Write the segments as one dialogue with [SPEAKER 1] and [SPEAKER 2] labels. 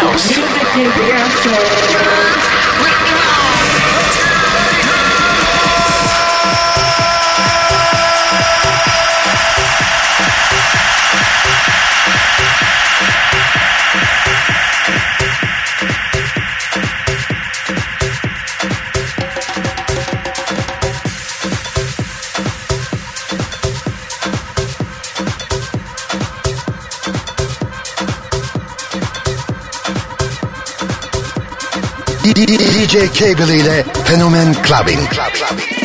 [SPEAKER 1] House.
[SPEAKER 2] Çeybeli'yle Fenomen Clubbing. Club, clubbing.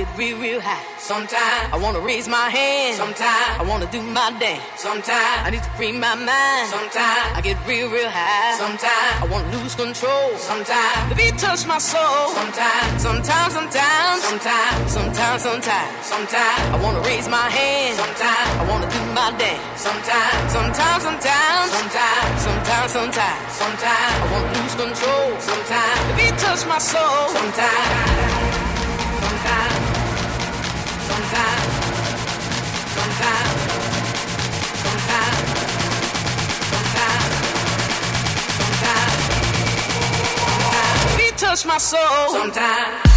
[SPEAKER 2] Get real, real high. Sometimes I wanna raise my hand. Sometimes I wanna do my dance. Sometimes I need to free my mind. Sometimes I get real, real high. Sometimes I wanna lose control. Sometimes the beat touch my soul. Sometimes, sometimes, sometimes, sometimes, sometimes, sometimes, sometimes I wanna raise my hand. Sometimes I wanna do my dance. Sometimes, sometimes, sometimes, sometimes, sometimes, sometimes, sometimes I wanna lose control. Sometimes the beat touch my soul. Sometimes, sometimes, touch my soul. Sometimes.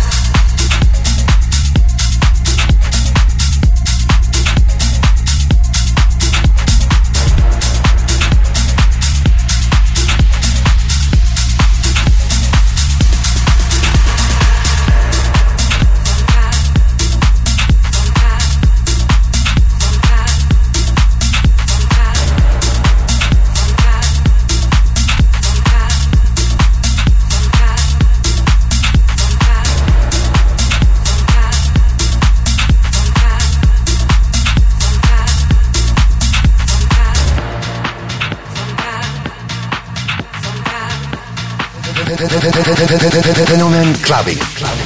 [SPEAKER 3] Fenomen Clubbing.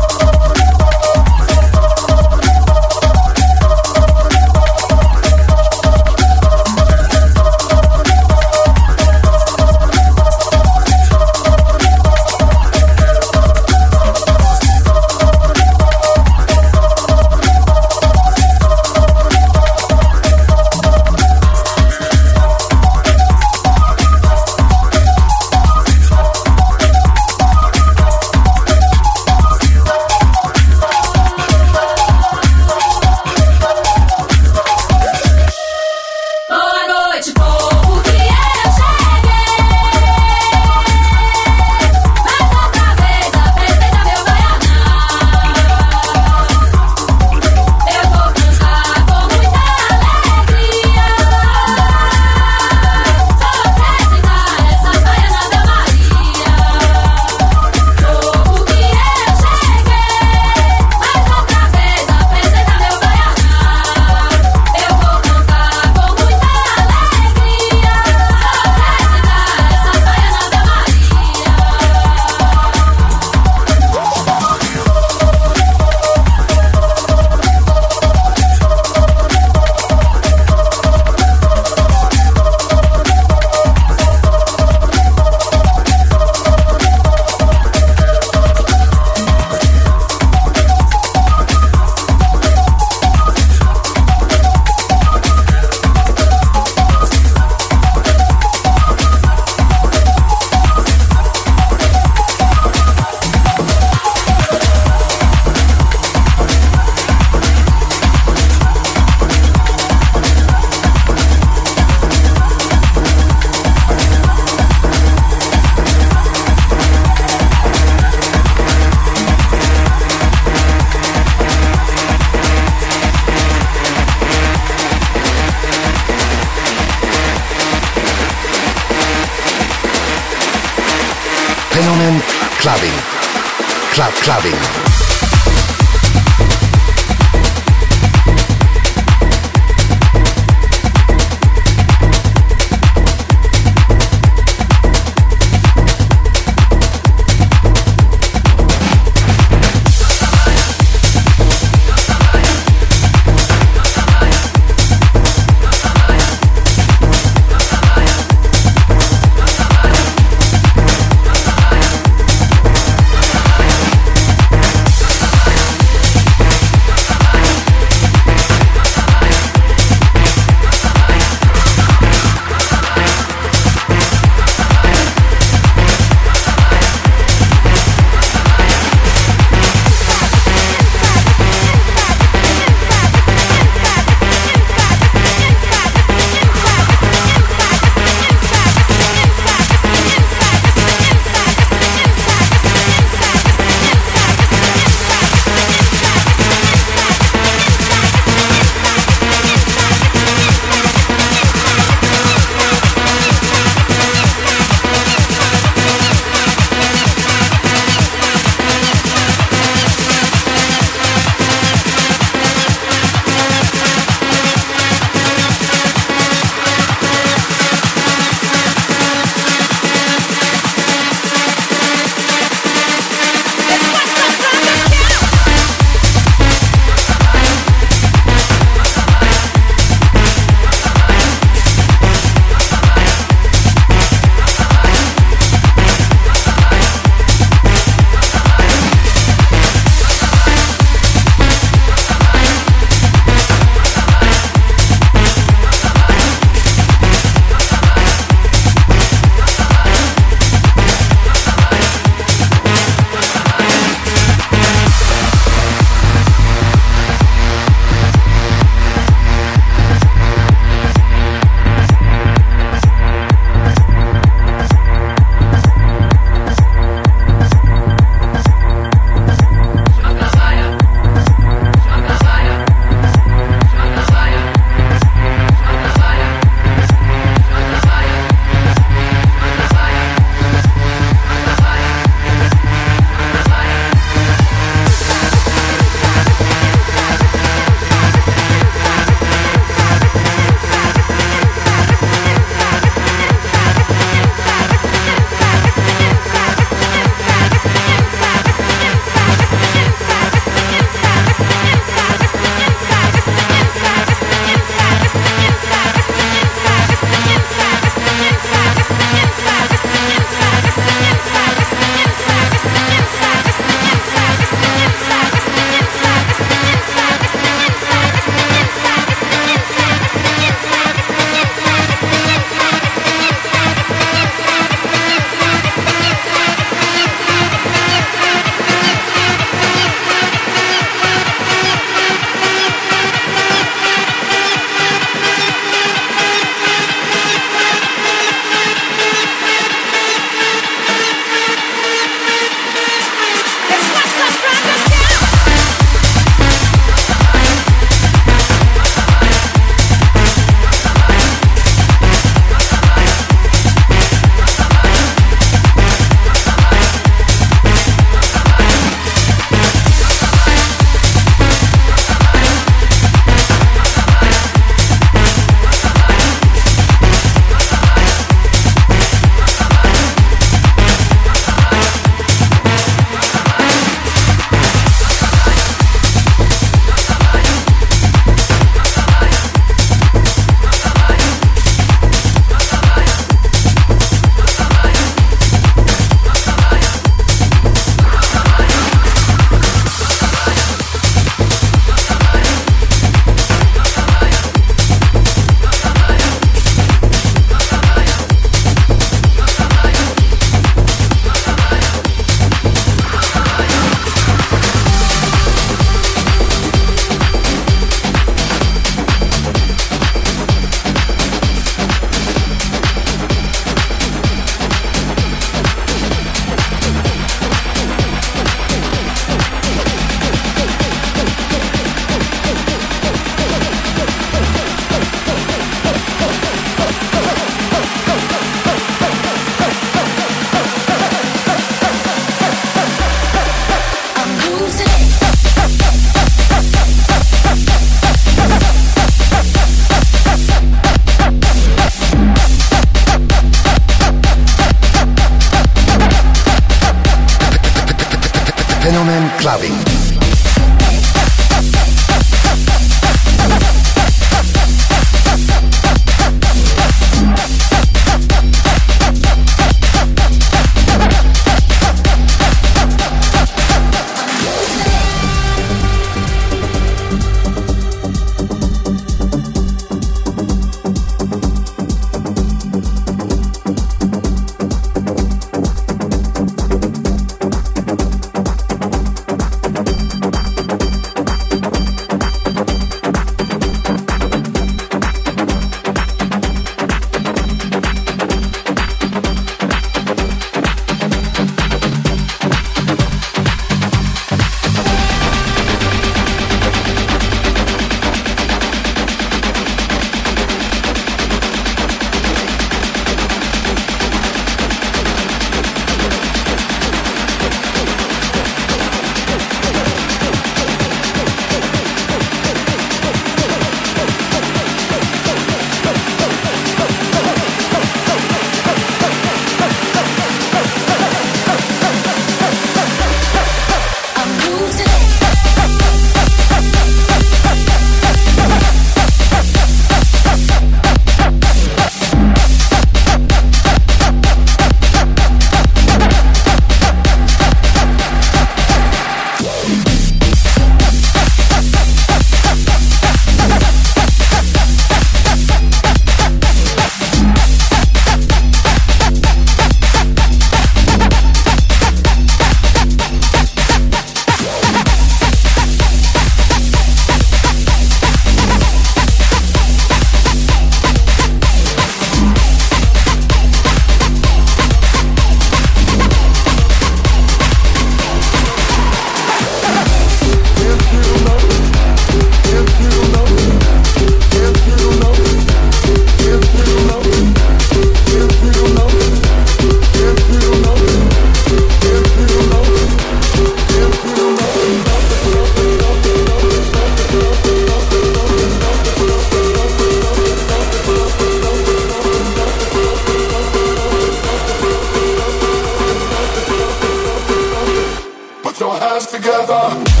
[SPEAKER 3] Cable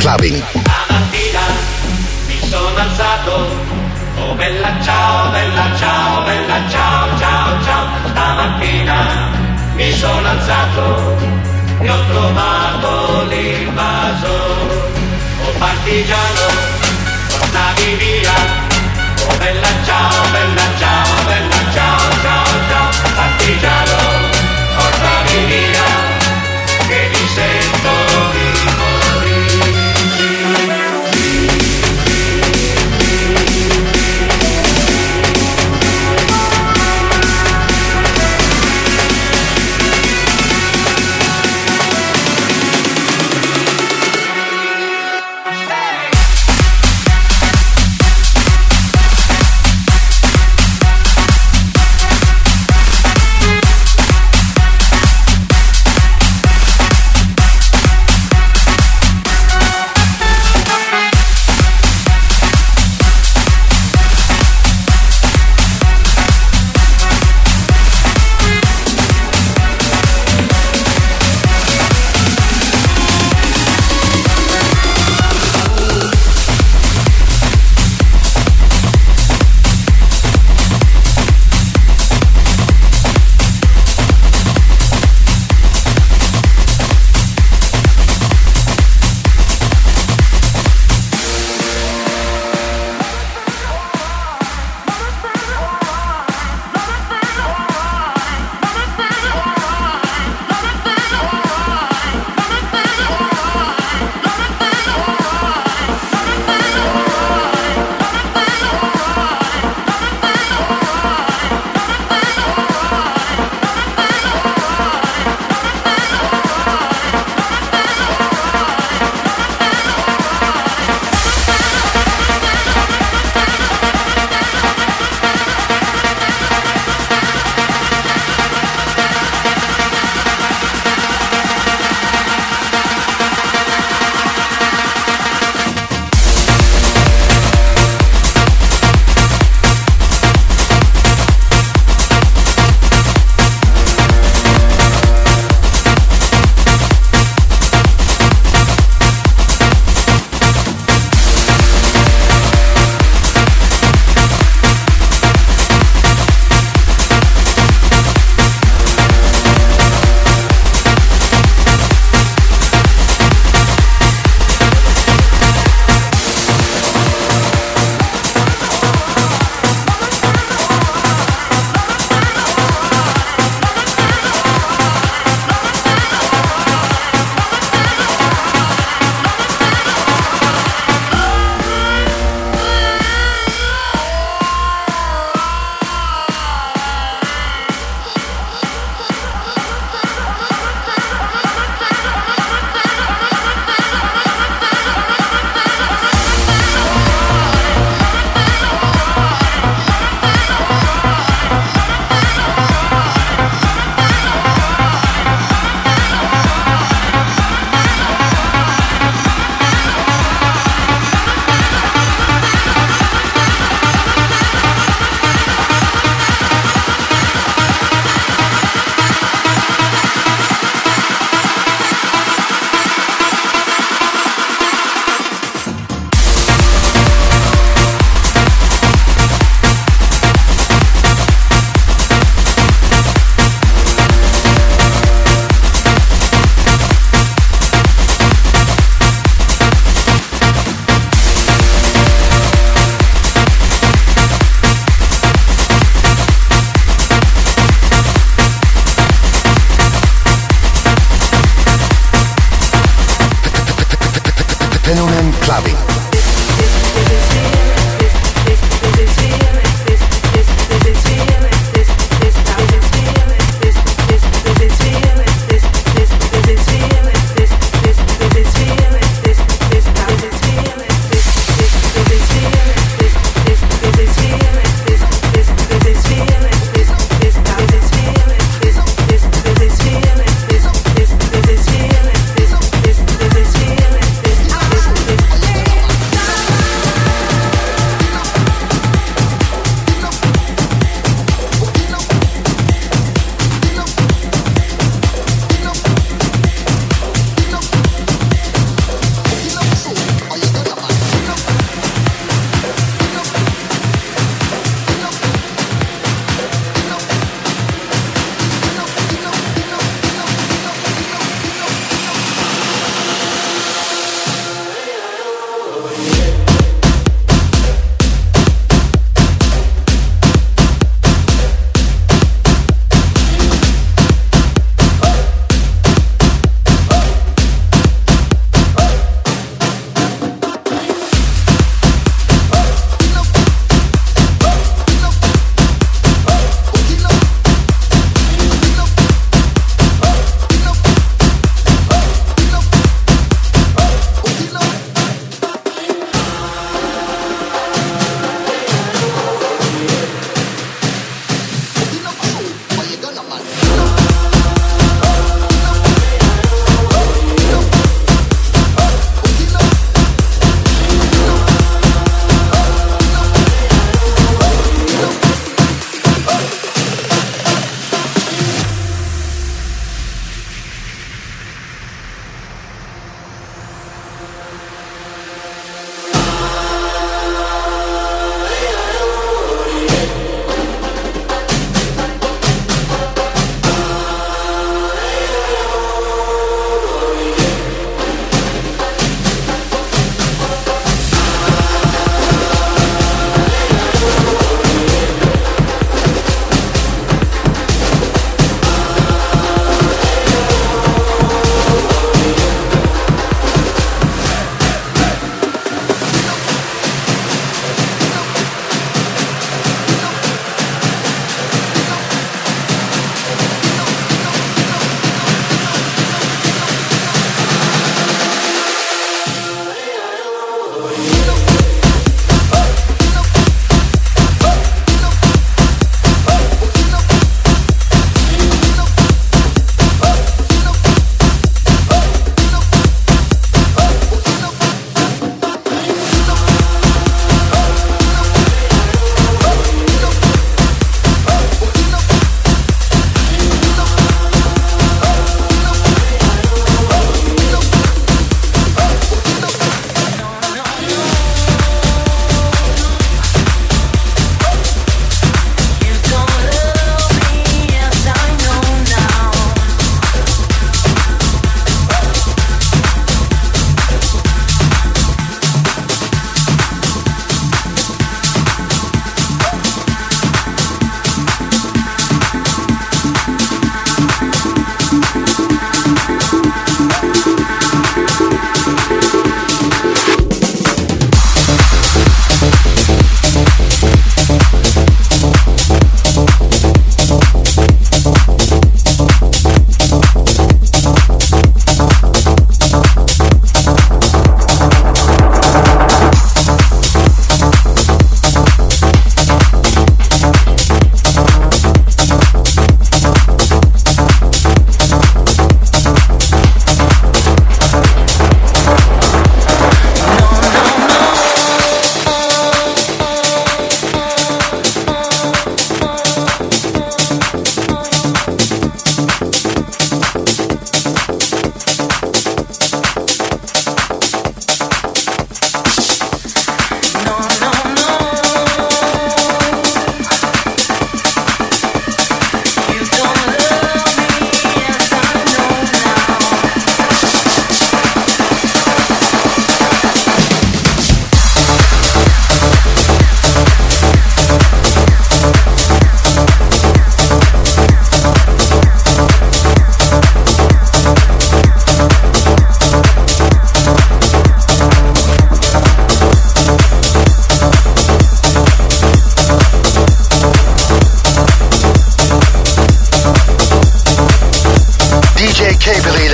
[SPEAKER 3] Clubbing.
[SPEAKER 4] Stamattina mi sono alzato, oh bella ciao, bella ciao, bella ciao, ciao, ciao. Stamattina mi sono alzato e ho trovato l'invasor. Oh partigiano, portami via, oh bella ciao, bella ciao, bella ciao, ciao, ciao. Partigiano,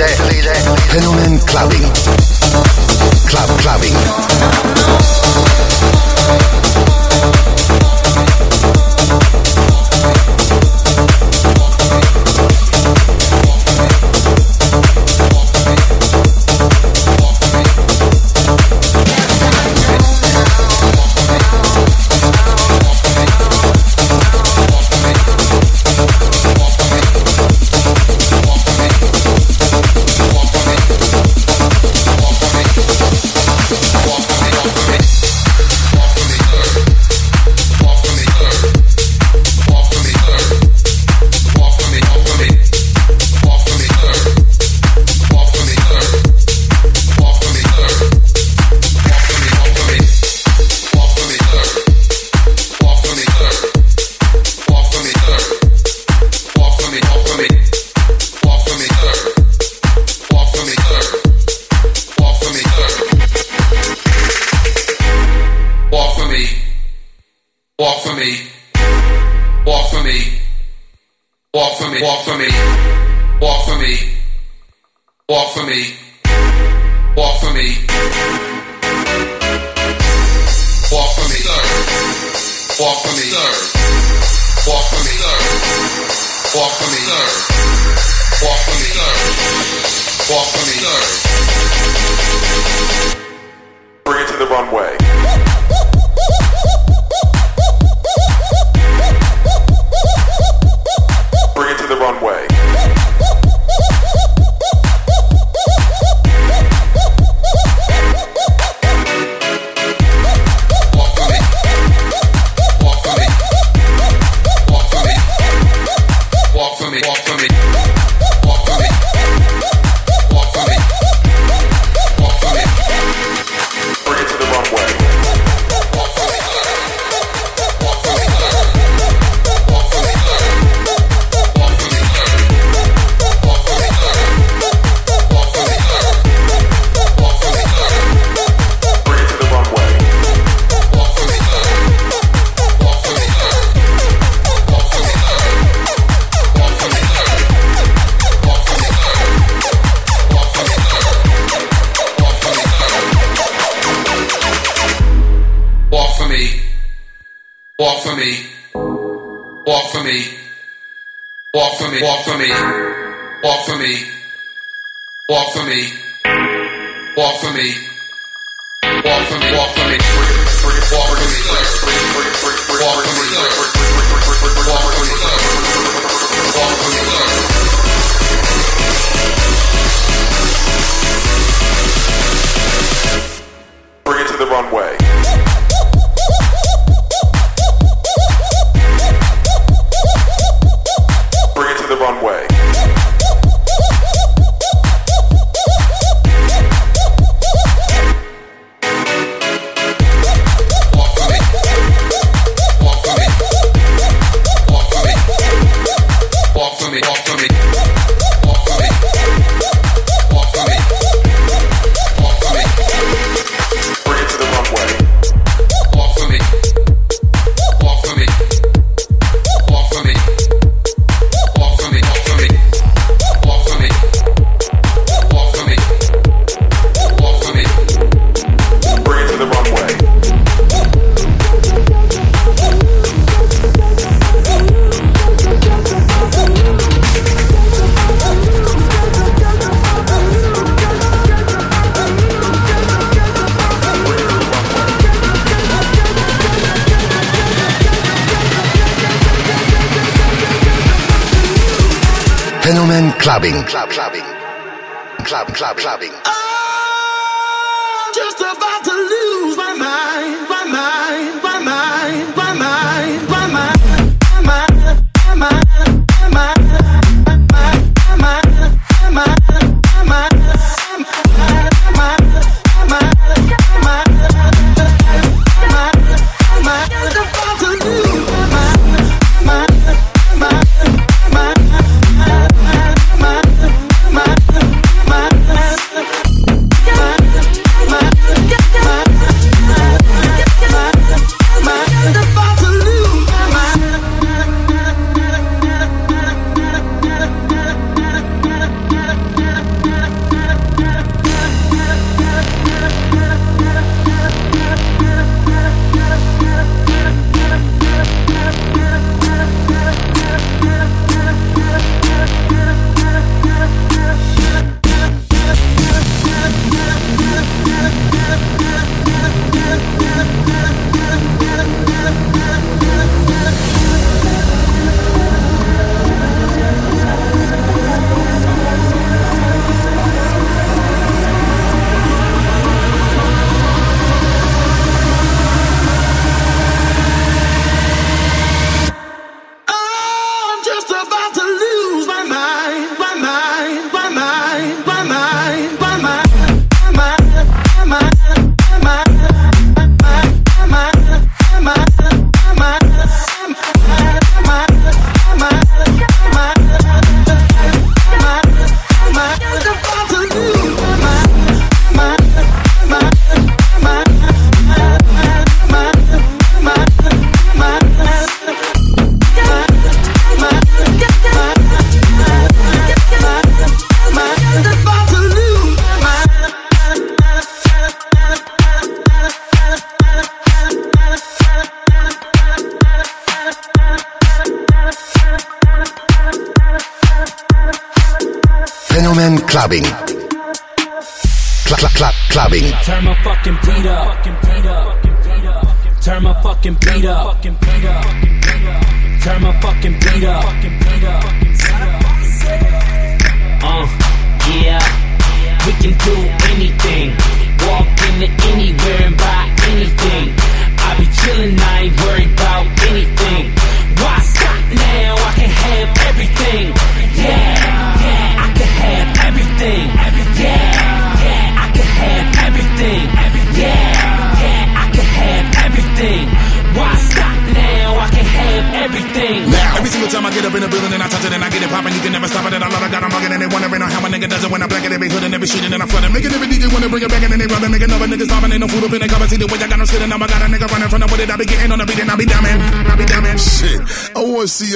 [SPEAKER 3] Fenomen Clubbing.
[SPEAKER 5] Club Clubbing. Clubbing. Club Clubbing.
[SPEAKER 3] Club Club Clubbing.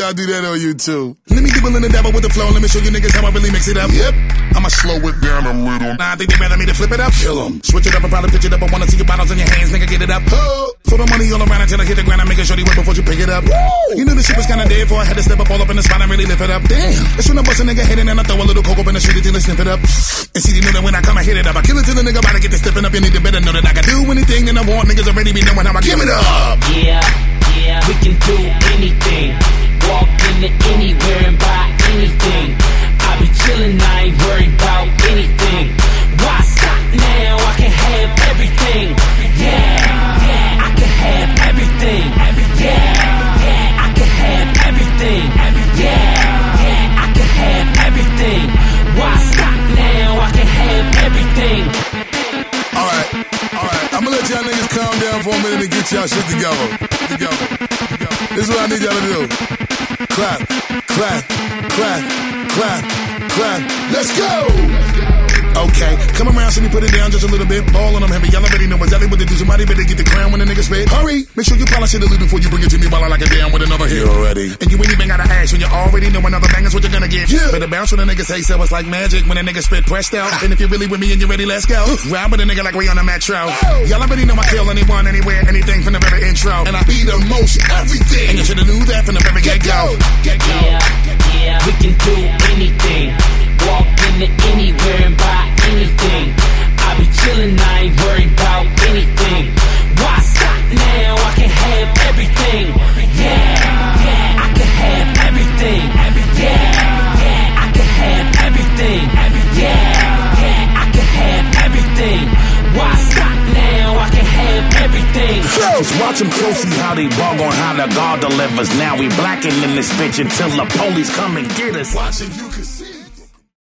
[SPEAKER 6] Y'all do that on YouTube. Let me dibble in the dabble with the flow, let me show you niggas how I really mix it up. Yep, I'ma slow it down a little.
[SPEAKER 7] Nah, I think they better me to flip it up.
[SPEAKER 6] Kill 'em.
[SPEAKER 7] Switch it up and probably pitch it up. I wanna see your bottles in your hands, nigga, get it up. Oh. Throw the money all around until I hit the ground. I'm making sure they wait before you pick it up. Woo. You knew the shit was kinda dead, for I had to step up all up in the spot and really lift it up. Damn. It's when I bust a nigga head and I throw a little coke up in the street until they sniff it up. And see, they know that when I come, I hit it up. I kill it till the nigga about to get to stepping up. You need to better know that I can do anything that I want. Niggas already be knowing how I give it up.
[SPEAKER 8] Yeah, yeah, we can do anything. Walk into anywhere and buy anything. I be chillin', I ain't worried about anything. Why stop now? I can have everything. Yeah, yeah, I can have everything. Yeah, yeah, I can have everything. Yeah, yeah, I can have everything. Why stop now? I can have everything.
[SPEAKER 6] Let y'all niggas calm down for a minute and get y'all shit together. Together. This is what I need y'all to do. Clap, clap, clap, clap, clap. Let's go!
[SPEAKER 7] Okay, come around, see me put it down just a little bit. Ball on them heavy, y'all already know exactly what to do. Somebody better get the crown when the nigga spit. Hurry, make sure you polish it a little before you bring it to me while I like it down with another hit.
[SPEAKER 6] You already.
[SPEAKER 7] And you ain't even gotta ask when you already know another bang is what you're gonna get. Yeah. Better bounce when the nigga say so. It's like magic when a nigga spit pressed out. Ah. and if you're really with me and you're ready, let's go. Ride with a nigga like we on a metro. Y'all already know I kill anyone, anywhere, anything from the very intro. And I be the most everything. And you should've knew that from the very get go. Get go.
[SPEAKER 8] Yeah, yeah, we can do anything. Walk into anywhere and buy anything. I be chillin', I ain't worried about anything. Why stop now? I can have everything. Yeah, yeah, I can have everything. Yeah, yeah, I can have everything. Yeah, yeah, I can have everything. Why stop now? I can have everything.
[SPEAKER 9] Just watch them closely how they bug on how the God delivers. Now we blacking in this bitch until the police come and get us.
[SPEAKER 6] Watching you